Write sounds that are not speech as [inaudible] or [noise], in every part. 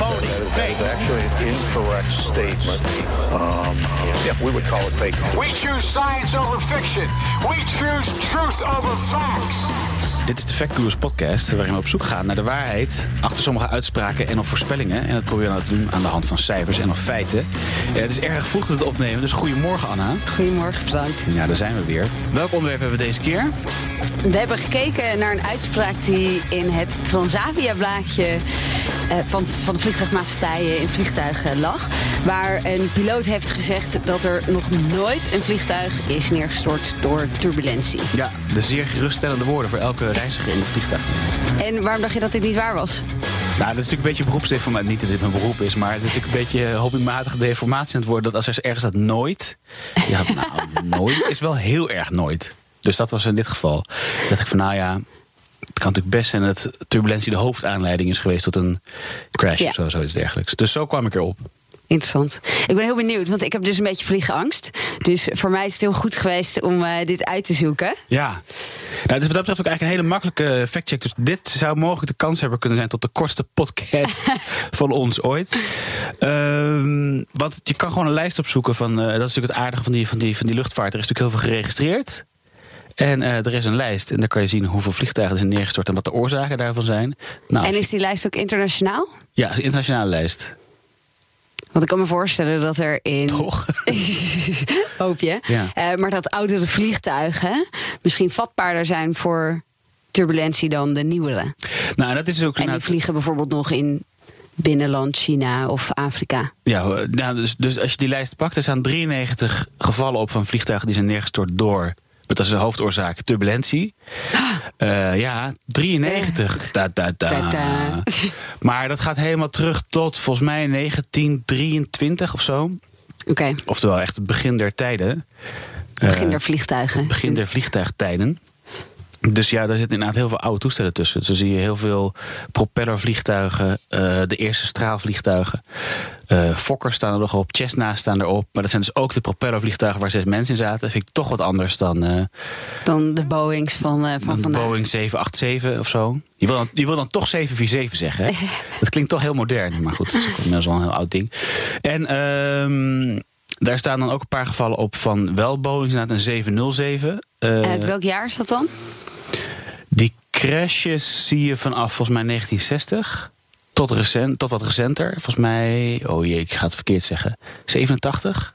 phony, fake. It's actually an incorrect statement. Um, yeah, we would call it fake. We choose science over fiction. We choose truth over facts. Dit is de Factcoolers podcast waarin we op zoek gaan naar de waarheid achter sommige uitspraken en of voorspellingen. En dat proberen we te doen aan de hand van cijfers en of feiten. En het is erg vroeg dat het opnemen, dus goedemorgen Anna. Goedemorgen Frank. Ja, daar zijn we weer. Welk onderwerp hebben we deze keer? We hebben gekeken naar een uitspraak die in het Transavia-blaadje eh, van, van de vliegtuigmaatschappij in het vliegtuig eh, lag. Waar een piloot heeft gezegd dat er nog nooit een vliegtuig is neergestort door turbulentie. Ja, de zeer geruststellende woorden voor elke reiziger in het vliegtuig. En waarom dacht je dat dit niet waar was? Nou, dat is natuurlijk een beetje beroepsdeformatie. Niet dat dit mijn beroep is, maar het is natuurlijk een beetje hobbymatige deformatie aan het worden. Dat als er ergens staat nooit. Ja, nou, [laughs] nooit is wel heel erg nooit. Dus dat was in dit geval. Dat ik van, nou ja, het kan natuurlijk best zijn dat turbulentie de hoofdaanleiding is geweest tot een crash Ja. of zo, zoiets dergelijks. Dus zo kwam ik erop. Interessant. Ik ben heel benieuwd, want ik heb dus een beetje vliegenangst. Dus voor mij is het heel goed geweest om eh, dit uit te zoeken. Ja. Nou, het is wat dat betreft ook eigenlijk een hele makkelijke factcheck. Dus dit zou mogelijk de kans hebben kunnen zijn tot de kortste podcast [laughs] van ons ooit. Ehm, want je kan gewoon een lijst opzoeken van. eh, dat is natuurlijk het aardige van die, van, die, van die luchtvaart. Er is natuurlijk heel veel geregistreerd. En eh, er is een lijst. En daar kan je zien hoeveel vliegtuigen er zijn neergestort en wat de oorzaken daarvan zijn. Nou, En is die lijst ook internationaal? Ja, het is een internationale lijst. Want ik kan me voorstellen dat er in. Toch? [laughs] Hoop je. Ja. Eh, maar dat oudere vliegtuigen misschien vatbaarder zijn voor turbulentie dan de nieuwere. Nou, dat is ook En die vliegen bijvoorbeeld nog in binnenland China of Afrika. Ja, nou, dus, dus als je die lijst pakt, er staan 93 gevallen op van vliegtuigen die zijn neergestort door. Dat is de hoofdoorzaak, turbulentie. Eh, ja, 93. Da, da, da. [laughs] Maar dat gaat helemaal terug tot volgens mij 1923 of zo. Oké, Oftewel echt het begin der tijden. begin Eh, der vliegtuigen. begin der vliegtuigtijden. Dus ja, daar zitten inderdaad heel veel oude toestellen tussen. Dus dan zie je heel veel propellervliegtuigen, eh, de eerste straalvliegtuigen. Eh Fokkers staan er nog op, Cessna staan erop. Maar dat zijn dus ook de propellervliegtuigen waar zes mensen in zaten. Dat vind ik toch wat anders dan, eh, Dan de Boeings van, van dan vandaag. Boeing 787 of zo. Je wil, dan, je wil dan toch 747 zeggen, hè? [laughs] Dat klinkt toch heel modern. Maar goed, dat is ook inmiddels een heel oud ding. En ehm, daar staan dan ook een paar gevallen op van wel Boeing, inderdaad een 707. Eh, Eh, uit welk jaar is dat dan? Crashes zie je vanaf volgens mij 1960 tot, recent, tot wat recenter. Volgens mij, oh jee, ik ga het verkeerd zeggen. 87?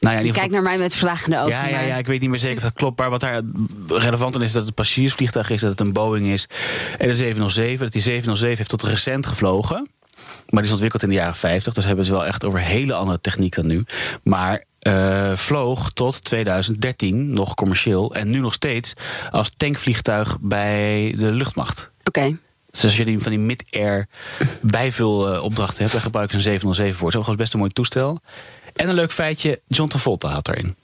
Nou ja, Je kijkt naar mij met vragende ogen. ja, ja, ja, ik weet niet meer zeker of dat klopt. Maar wat daar relevant aan is dat het een passagiersvliegtuig is, dat het een Boeing is. En de 707, dat die 707 heeft tot recent gevlogen. Maar die is ontwikkeld in de jaren 50. Dus hebben ze wel echt over hele andere techniek dan nu. Maar eh, vloog tot 2013 nog commercieel. En nu nog steeds als tankvliegtuig bij de luchtmacht. Oké. Dus als je die van die mid-air bijvulopdrachten hebt, dan gebruiken ze een 707 voor. Het is best een mooi toestel. En een leuk feitje, John Travolta had erin.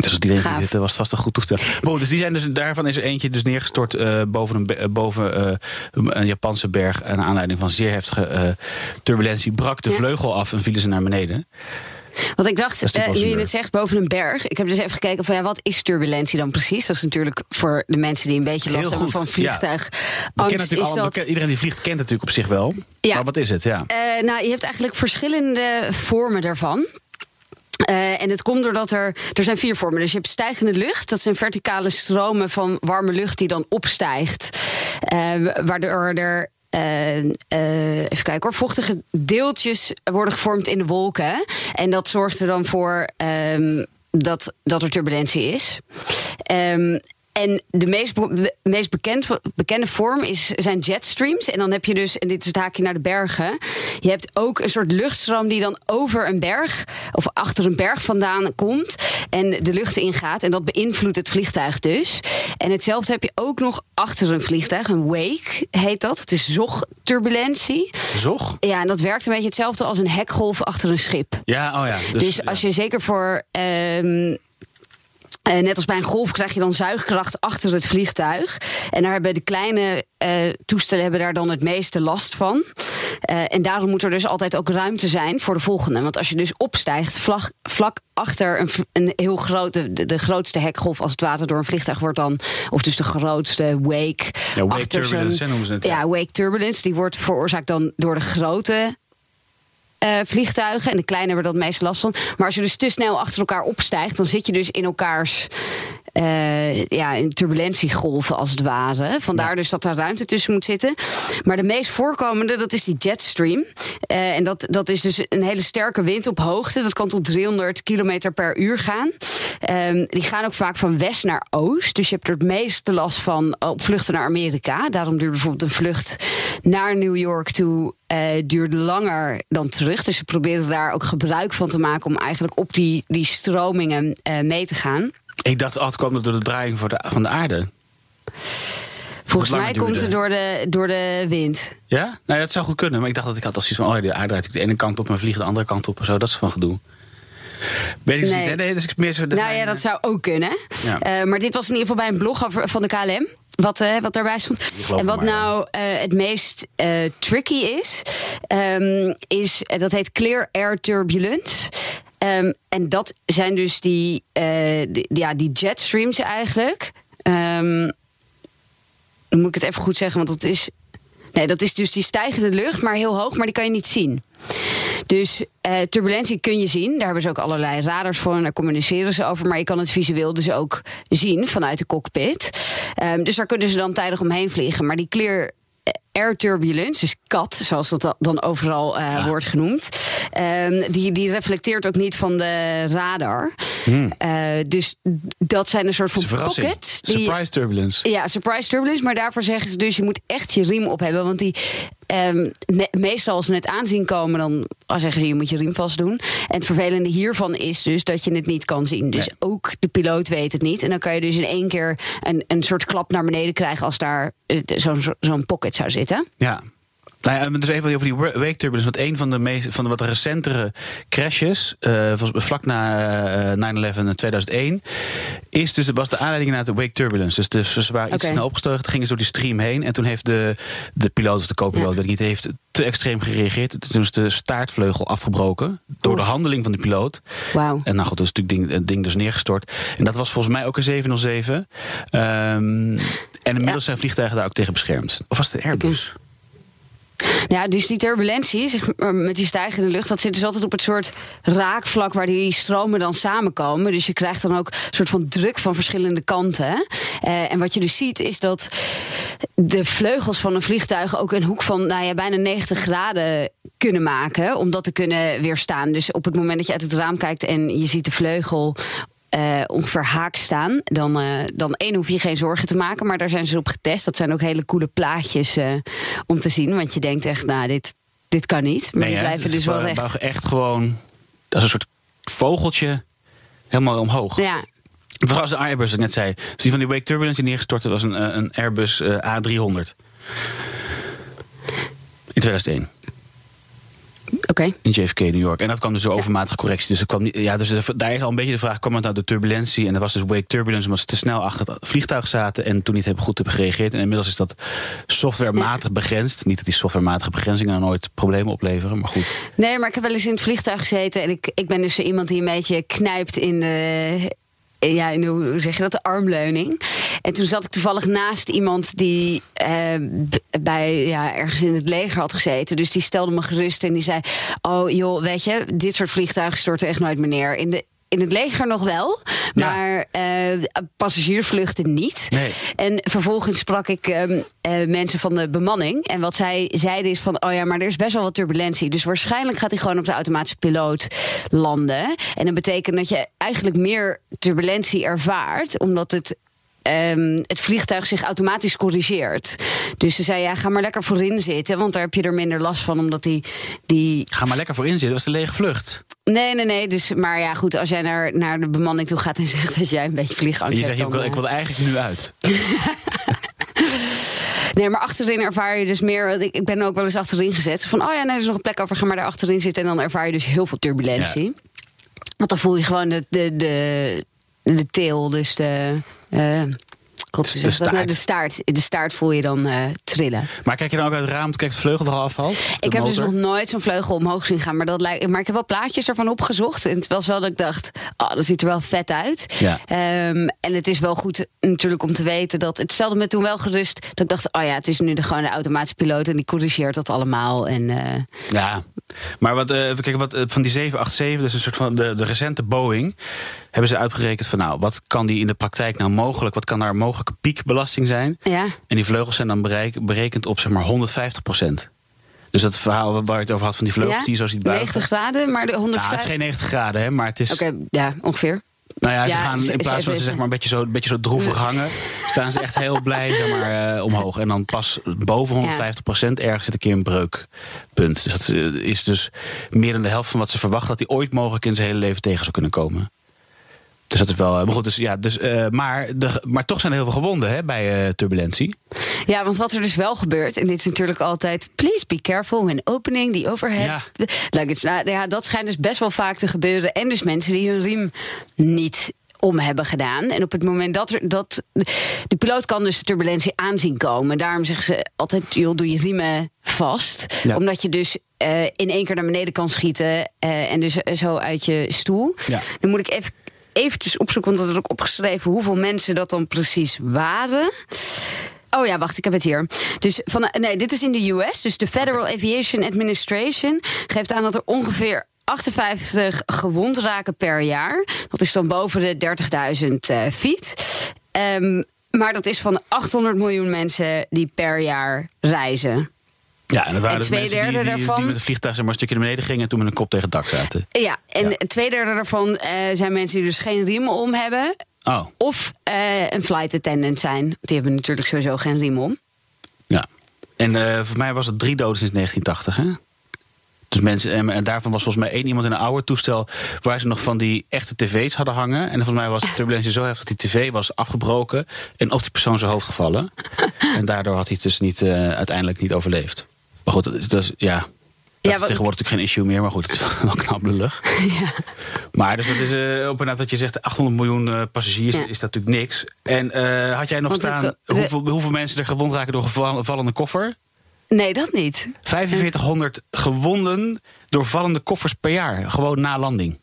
Dus als die denkt, dit was het vast een goed toestel. Goed, dus die zijn dus, daarvan is er eentje dus neergestort eh, boven, een, eh, boven eh, een Japanse berg. En naar aanleiding van zeer heftige eh, turbulentie brak de vleugel af en vielen ze naar beneden. Want ik dacht, wel nu je het zegt, boven een berg. Ik heb dus even gekeken van ja, wat is turbulentie dan precies? Dat is natuurlijk voor de mensen die een beetje last hebben van ja. vliegtuig. Kennen Angst is al, dat. iedereen die vliegt kent het natuurlijk op zich wel. Ja. Maar wat is het? Ja. Eh, nou, je hebt eigenlijk verschillende vormen daarvan. Eh, en het komt doordat er. Er zijn vier vormen. Dus je hebt stijgende lucht. Dat zijn verticale stromen van warme lucht die dan opstijgt. Eh, waardoor er. Eh, eh, even kijken hoor. Vochtige deeltjes worden gevormd in de wolken. En dat zorgt er dan voor. ehm, dat, dat er turbulentie is. Ehm, en de meest, be- meest bekend, bekende vorm is, zijn jetstreams. En dan heb je dus, en dit is het haakje naar de bergen. Je hebt ook een soort luchtstroom die dan over een berg of achter een berg vandaan komt. En de lucht ingaat. En dat beïnvloedt het vliegtuig dus. En hetzelfde heb je ook nog achter een vliegtuig. Een wake heet dat. Het is zogturbulentie. Zog? Ja, en dat werkt een beetje hetzelfde als een hekgolf achter een schip. Ja, oh ja. Dus, als je zeker voor. ehm, eh, net als bij een golf krijg je dan zuigkracht achter het vliegtuig. En daar hebben de kleine eh, toestellen hebben daar dan het meeste last van. Eh, en daarom moet er dus altijd ook ruimte zijn voor de volgende. Want als je dus opstijgt vlak, vlak achter een, een heel grote, de, de grootste hekgolf als het water door een vliegtuig wordt dan, of dus de grootste wake. Ja, wake turbulence, hè, noemen ze het, ja. Ja, wake turbulence. Die wordt veroorzaakt dan door de grote eh, vliegtuigen. En de kleine hebben dat meest last van. Maar als je dus te snel achter elkaar opstijgt, dan zit je dus in elkaars. Eh, ja, in turbulentiegolven als het ware. Vandaar dus dat er ruimte tussen moet zitten. Maar de meest voorkomende, dat is die jetstream. Eh, en dat, dat is dus een hele sterke wind op hoogte. Dat kan tot 300 kilometer per uur gaan. Ehm, die gaan ook vaak van west naar oost. Dus je hebt er het meeste last van op vluchten naar Amerika. Daarom duurt bijvoorbeeld een vlucht naar New York toe eh, duurt langer dan terug. Dus ze proberen daar ook gebruik van te maken om eigenlijk op die, die stromingen eh, mee te gaan. Ik dacht altijd kwam het door de draaiing van de aarde. Volgens mij komt het door de, door de wind. Ja? Nee, dat zou goed kunnen. Maar ik dacht dat ik had als iets van... oh, de aarde draait de ene kant op en vliegt de andere kant op en zo. Dat is van gedoe. Weet ik dus Nee. niet. hè? Nee, dat is meer zo... nou ja, dat zou ook kunnen. Ja. Eh, maar dit was in ieder geval bij een blog van de KLM. Wat, eh, wat daarbij stond. En wat maar, nou eh, het meest tricky is, ehm, is dat heet Clear Air Turbulence. Ehm, en dat zijn dus die, eh, ja, die jetstreams eigenlijk. Ehm, moet ik het even goed zeggen, want dat is. Nee, dat is dus die stijgende lucht, maar heel hoog, maar die kan je niet zien. Dus eh, turbulentie kun je zien. Daar hebben ze ook allerlei radars voor en daar communiceren ze over. Maar je kan het visueel dus ook zien vanuit de cockpit. Ehm, dus daar kunnen ze dan tijdig omheen vliegen. Maar die clear air turbulence, dus CAT, zoals dat da- dan overal eh, wordt genoemd, ehm, die, die reflecteert ook niet van de radar. Eh, dus dat zijn een soort van pockets. die- Surprise turbulence. ja, surprise turbulence. Maar daarvoor zeggen ze dus, je moet echt je riem op hebben. Want die, ehm, me- meestal als ze het aanzien komen, dan oh, zeggen ze, je moet je riem vast doen. En het vervelende hiervan is dus dat je het niet kan zien. Dus Nee. ook de piloot weet het niet. En dan kan je dus in één keer een, een soort klap naar beneden krijgen als daar eh, zo'n zo'n pocket zou zitten. Ja. Nou ja, dus even over die wa- wake turbulence. Want een van de, meest, van de wat recentere crashes, volgens- vlak na eh, 9-11 in 2001, is dus, was de aanleiding naar de wake turbulence. Dus, dus ze waren iets Oké. snel opgestogen, gingen ze door die stream heen. En toen heeft de, de piloot of de co-piloot, Ja. weet ik niet, heeft te extreem gereageerd. Toen is de staartvleugel afgebroken door de handeling van de piloot. Wauw. En nou goed, dus natuurlijk ding, het ding dus neergestort. En dat was volgens mij ook een 707. Ehm, en inmiddels zijn vliegtuigen daar ook tegen beschermd. Of was het Airbus? Ja, dus die turbulentie met die stijgende lucht, dat zit dus altijd op het soort raakvlak waar die stromen dan samenkomen. Dus je krijgt dan ook een soort van druk van verschillende kanten. Eh, en wat je dus ziet is dat de vleugels van een vliegtuig ook een hoek van nou ja, bijna 90 graden kunnen maken om dat te kunnen weerstaan. Dus op het moment dat je uit het raam kijkt en je ziet de vleugel eh, ongeveer haak staan. Dan, eh, dan één hoef je geen zorgen te maken. Maar daar zijn ze op getest. Dat zijn ook hele coole plaatjes eh, om te zien. Want je denkt echt, nou, dit, dit kan niet. Maar die blijven het dus wel buigen echt gewoon als een soort vogeltje helemaal omhoog. Ja, Het was de Airbus, ik net zei. Dus die van die wake turbulence die neergestort was een, eh, een Airbus eh, A300. In 2001. Oké. In JFK, New York. En dat kwam dus door overmatige correctie. Dus, kwam niet, ja, dus daar is al een beetje de vraag: kwam het nou de turbulentie? En dat was dus wake turbulence, omdat ze te snel achter het vliegtuig zaten. En toen niet hebben goed hebben gereageerd. En inmiddels is dat softwarematig begrensd. Niet dat die softwarematige begrenzingen nou nooit problemen opleveren, maar goed. Nee, maar ik heb wel eens in het vliegtuig gezeten. En ik, ik ben dus iemand die een beetje knijpt in de. Ja, hoe zeg je dat? De armleuning. En toen zat ik toevallig naast iemand die eh, bij ja, ergens in het leger had gezeten. Dus die stelde me gerust en die zei: Oh joh, weet je, dit soort vliegtuigen storten echt nooit meer neer. In de, in het leger nog wel, Ja. maar eh, passagiersvluchten niet. Nee. En vervolgens sprak ik ehm, eh, mensen van de bemanning. En wat zij zeiden is van, oh ja, maar er is best wel wat turbulentie. Dus waarschijnlijk gaat hij gewoon op de automatische piloot landen. En dat betekent dat je eigenlijk meer turbulentie ervaart, omdat het ehm, het vliegtuig zich automatisch corrigeert. Dus ze zei, ja, ga maar lekker voorin zitten, want daar heb je er minder last van, omdat die... die... Ga maar lekker voor in zitten, dat was de lege vlucht. Nee, nee, nee. Dus, maar ja, goed, als jij naar, naar de bemanning toe gaat en zegt dat jij een beetje vliegangst je hebt... zegt, ik ik eh, wil er eigenlijk nu uit. [laughs] Nee, maar achterin ervaar je dus meer. Ik, ik ben ook wel eens achterin gezet. Van, oh ja, nee, er is nog een plek over, ga maar daar achterin zitten. En dan ervaar je dus heel veel turbulentie. Want dan voel je gewoon de, de, de, de teel, dus de. eh, God, hoe De dat nou? de staart. De staart voel je dan eh, trillen. Maar kijk je dan ook uit het raam, kijk de vleugel er al afvalt? Ik heb dus nog nooit zo'n vleugel omhoog zien gaan. Maar, dat lijkt, maar ik heb wel plaatjes ervan opgezocht. En het was wel dat ik dacht, oh, dat ziet er wel vet uit. Ja. Ehm, en het is wel goed natuurlijk om te weten dat... Het stelde me toen wel gerust dat ik dacht... oh ja, het is nu de, gewoon de automatische piloot en die corrigeert dat allemaal. En, eh, Ja, maar wat, eh, even kijken, wat, eh, van die 787, dus een soort van de, de recente Boeing, hebben ze uitgerekend van nou, wat kan die in de praktijk nou mogelijk, wat kan daar mogelijke piekbelasting zijn? ja. En die vleugels zijn dan bereik- berekend op zeg maar 150 procent. Dus dat verhaal waar je het over had van die vleugels ja? die je zo ziet buigen. 90 graden, maar de Nou, 105... het is geen 90 graden, hè, maar het is. Oké, ja, ongeveer. Nou ja, ze Ja, gaan in plaats van ze ze- zeg maar een beetje zo, een beetje zo droevig hangen, staan ze echt heel blij zeg maar, eh, omhoog. En dan pas boven 150 procent ergens zit een keer een breukpunt. Dus dat eh, is dus meer dan de helft van wat ze verwachten dat hij ooit mogelijk in zijn hele leven tegen zou kunnen komen. Dus dat is wel. eh, Maar goed, dus, ja, dus, eh, maar, de, maar toch zijn er heel veel gewonden hè, bij eh, turbulentie. Ja, want wat er dus wel gebeurt, en dit is natuurlijk altijd... please be careful when opening the overhead Ja. luggage. Nou, ja, dat schijnt dus best wel vaak te gebeuren. En dus mensen die hun riem niet om hebben gedaan. En op het moment dat er dat. De piloot kan dus de turbulentie aanzien komen. Daarom zeggen ze altijd: joh, doe je riemen vast. Ja. Omdat je dus in één keer naar beneden kan schieten. en dus zo uit je stoel. Ja. Dan moet ik even. Eventjes opzoeken, want dat had ik ook opgeschreven hoeveel mensen dat dan precies waren. Oh ja, wacht, ik heb het hier. Dus van, nee, dit is in de US. Dus de Federal Aviation Administration geeft aan dat er ongeveer 58 gewond raken per jaar. Dat is dan boven de 30.000 eh, feet. Ehm, maar dat is van 800 miljoen mensen die per jaar reizen. Ja, en dat waren En dus twee mensen die, derde die, die daarvan- met een vliegtuig maar, een stukje naar beneden gingen en toen met een kop tegen het dak zaten. Ja, en Ja. twee derde daarvan eh, zijn mensen die dus geen riemen om hebben. Oh, Of eh, een flight attendant zijn. Die hebben natuurlijk sowieso geen riem om. ja. En eh, voor mij was het drie doden sinds 1980, hè? Dus mensen, en, en daarvan was volgens mij één iemand in een oude toestel waar ze nog van die echte tv's hadden hangen. En volgens mij was de [laughs] turbulentie zo heftig dat die tv was afgebroken en op die persoon zijn hoofd gevallen. [laughs] en daardoor had hij het dus niet, uiteindelijk niet overleefd. Maar goed, dat is, dat is- ja, dat is wat- tegenwoordig natuurlijk geen issue meer, maar goed, het is wel [laughs] knap lullig. [laughs] Maar dus dat is eh op inderdaad dat je zegt 800 miljoen eh, passagiers Ja. is dat natuurlijk niks. En eh, had jij nog Want staan hoeveel, hoeveel mensen er gewond raken door een val- vallende koffer? Nee, dat niet. 4500 gewonden door vallende koffers per jaar. Gewoon na landing.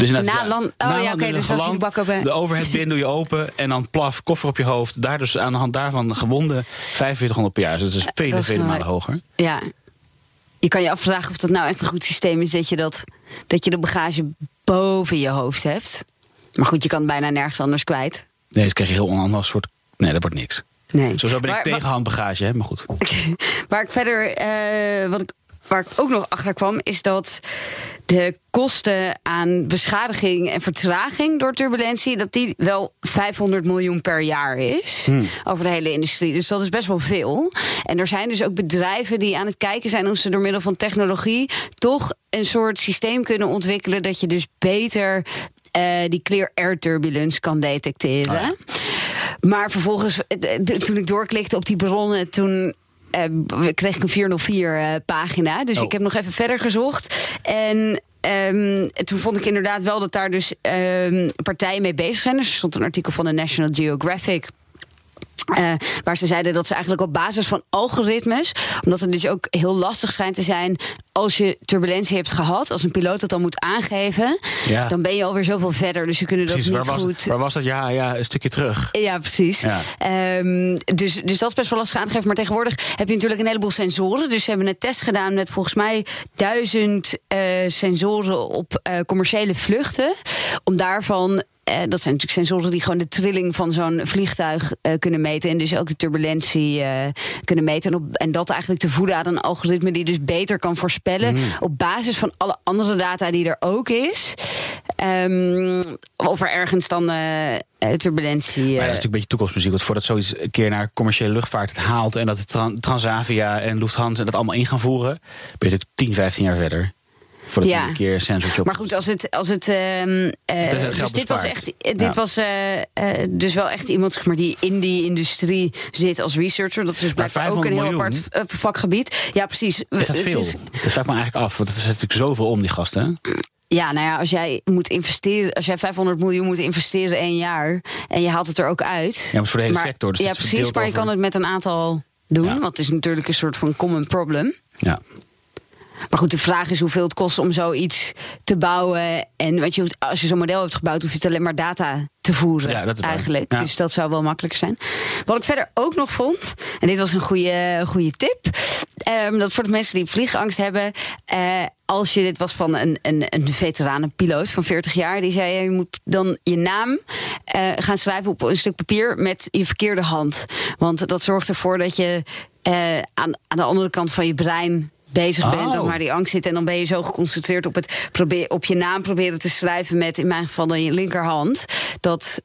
Dus Na land- oh ja, oké, dus als je geland, de bak open- De overhead bin doe je open en dan plaf, koffer op je hoofd. Daar dus aan de hand daarvan gewonden 4500 per jaar. Dus dat is vele, dat is vele wel- malen hoger. Ja. Je kan je afvragen of dat nou echt een goed systeem is dat je, dat, dat je de bagage boven je hoofd hebt. Maar goed, je kan het bijna nergens anders kwijt. Nee, dus krijg je heel onander soort... Nee, dat wordt niks. Nee. Sowieso ben ik Maar- tegen handbagage, hè? maar goed. [laughs] Waar ik verder, eh, wat ik, waar ik ook nog achter kwam, is dat de kosten aan beschadiging en vertraging door turbulentie, dat die wel 500 miljoen per jaar is over de hele industrie. Dus dat is best wel veel. En er zijn dus ook bedrijven die aan het kijken zijn of ze door middel van technologie toch een soort systeem kunnen ontwikkelen dat je dus beter eh, die clear air turbulence kan detecteren. Oh ja. Maar vervolgens, eh, toen ik doorklikte op die bronnen, toen kreeg ik een 404 eh, pagina. Dus Oh. ik heb nog even verder gezocht. En ehm, toen vond ik inderdaad wel dat daar dus ehm, partijen mee bezig zijn. Dus er stond een artikel van de National Geographic. Eh, waar ze zeiden dat ze eigenlijk op basis van algoritmes, omdat het dus ook heel lastig schijnt te zijn als je turbulentie hebt gehad, als een piloot dat dan moet aangeven, Ja. dan ben je alweer zoveel verder. Dus ze kunnen Precies, dat waar niet was, goed. waar was dat? Ja, ja, een stukje terug. Ja, precies. Ja. Ehm, dus, dus dat is best wel lastig aan te geven. Maar tegenwoordig heb je natuurlijk een heleboel sensoren. Dus ze hebben een test gedaan met volgens mij duizend eh, sensoren op eh, commerciële vluchten. Om daarvan. Eh, dat zijn natuurlijk sensoren die gewoon de trilling van zo'n vliegtuig eh, kunnen meten. En dus ook de turbulentie eh, kunnen meten. En, op, en dat eigenlijk te voeden aan een algoritme die dus beter kan voorspellen. Op basis van alle andere data die er ook is. Ehm, of er ergens dan turbulentie. Maar ja, dat is natuurlijk een beetje toekomstmuziek. Want voordat zoiets een keer naar commerciële luchtvaart het haalt... en dat Transavia en Lufthansa dat allemaal in gaan voeren... ben je natuurlijk 10, 15 jaar verder. Voordat Ja. je een keer een sensortje op... Maar goed, als het. Als het het dus dit was echt. Dit Ja. was eh, eh, dus wel echt iemand zeg maar, die in die industrie zit als researcher. Dat is dus blijkbaar ook een 500 heel apart vakgebied. Ja, precies. is dat Het veel? is- Dat vraag ik me eigenlijk af. Want het is natuurlijk zoveel om, die gasten. hè? ja, nou ja, als jij moet investeren, als jij 500 miljoen moet investeren in één jaar en je haalt het er ook uit. Ja, maar het voor de hele maar- sector. Dus ja, het precies. Maar je over- kan het met een aantal doen. Ja. Want het is natuurlijk een soort van common problem. Ja. Maar goed, de vraag is hoeveel het kost om zoiets te bouwen. En weet je, als je zo'n model hebt gebouwd, hoef je het alleen maar data te voeren. Ja, dat eigenlijk. Ja. Dus dat zou wel makkelijker zijn. Wat ik verder ook nog vond, en dit was een goede, goede tip. ehm, dat voor de mensen die vliegangst hebben. eh, als je, dit was van een, een, een veteranenpiloot van 40 jaar. Die zei: je moet dan je naam eh, gaan schrijven op een stuk papier met je verkeerde hand. Want dat zorgt ervoor dat je eh, aan, aan de andere kant van je brein bezig bent Oh. dan waar die angst zit. En dan ben je zo geconcentreerd op, het probeer, op je naam proberen te schrijven met in mijn geval dan je linkerhand. Dat,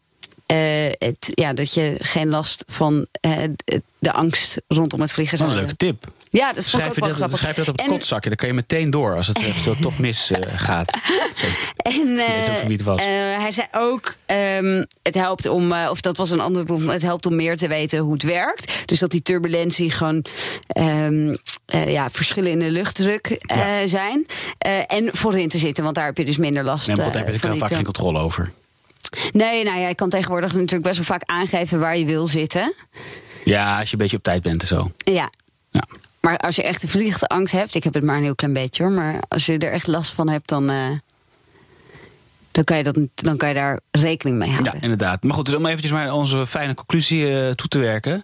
eh, het, ja, dat je geen last van eh, de angst rondom het vliegen zou een leuke hebben. tip. Ja, dat Schrijf ook je, wel dat, schrijf je dat op het En- kotzakje. Dan kan je meteen door als het eventueel toch mis eh, [laughs] gaat. En het was. hij zei ook, ehm, het helpt om, of dat was een andere bron, het helpt om meer te weten hoe het werkt. Dus dat die turbulentie gewoon ehm, eh, ja, verschillen in de luchtdruk eh, Ja. zijn. Eh, en voorin te zitten, want daar heb je dus minder last maar eh, daar heb je van die vaak geen controle over. Nee, nou ja, je kan tegenwoordig natuurlijk best wel vaak aangeven waar je wil zitten. Ja, als je een beetje op tijd bent en zo. Ja. Ja. Maar als je echt de vliegangst hebt, ik heb het maar een heel klein beetje hoor, maar als je er echt last van hebt, dan, dan, kan, je dat, dan kan je daar rekening mee houden. Ja, inderdaad. Maar goed, dus om eventjes maar onze fijne conclusie toe te werken.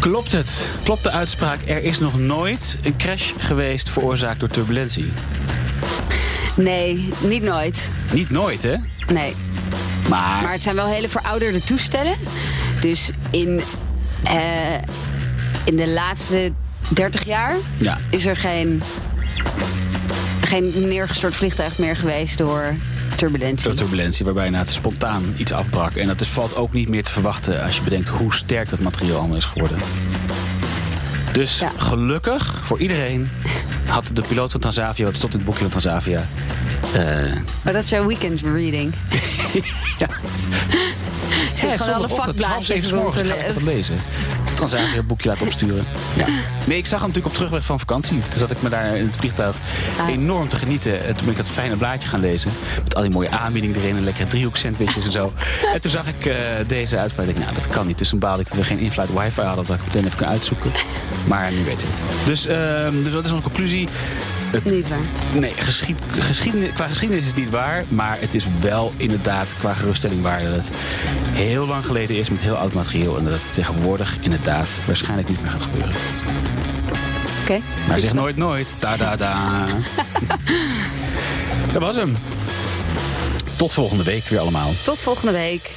Klopt het? Klopt de uitspraak? Er is nog nooit een crash geweest veroorzaakt door turbulentie. Nee, niet nooit. Niet nooit, hè? Nee. Maar, Maar het zijn wel hele verouderde toestellen. Dus in, eh, in de laatste 30 jaar ja, is er geen, geen neergestort vliegtuig meer geweest door turbulentie. turbulentie, waarbij inderdaad spontaan iets afbrak. En dat is, valt ook niet meer te verwachten als je bedenkt hoe sterk dat materiaal allemaal is geworden. Dus Ja. gelukkig voor iedereen had de piloot van Transavia, wat stond in het boekje van Transavia. eh, Maar dat is jouw weekend reading. [laughs] ja, Ik [laughs] zit gewoon alle vakblaadjes rond te lezen. Transavia boekje laten opsturen. Ja. Nee, ik zag hem natuurlijk op terugweg van vakantie. Toen zat ik me daar in het vliegtuig Ah. enorm te genieten. En toen ben ik dat fijne blaadje gaan lezen. Met al die mooie aanbiedingen erin en lekkere driehoek sandwiches en zo. [laughs] En toen zag ik eh, deze uitspraak. Ik dacht, nou, dat kan niet. Dus toen baalde ik dat we geen in-flight wifi hadden. Dat ik meteen even kunnen uitzoeken. Maar nu weet je het. Dus, ehm, dus wat is onze conclusie? Het Niet waar. Nee, geschied, geschiedenis, qua geschiedenis is het niet waar. Maar het is wel inderdaad qua geruststelling waar dat het heel lang geleden is met heel oud materiaal. En dat het tegenwoordig inderdaad waarschijnlijk niet meer gaat gebeuren. Oké. Maar zeg nooit nooit. Da da da. [laughs] dat was hem. Tot volgende week weer allemaal. Tot volgende week.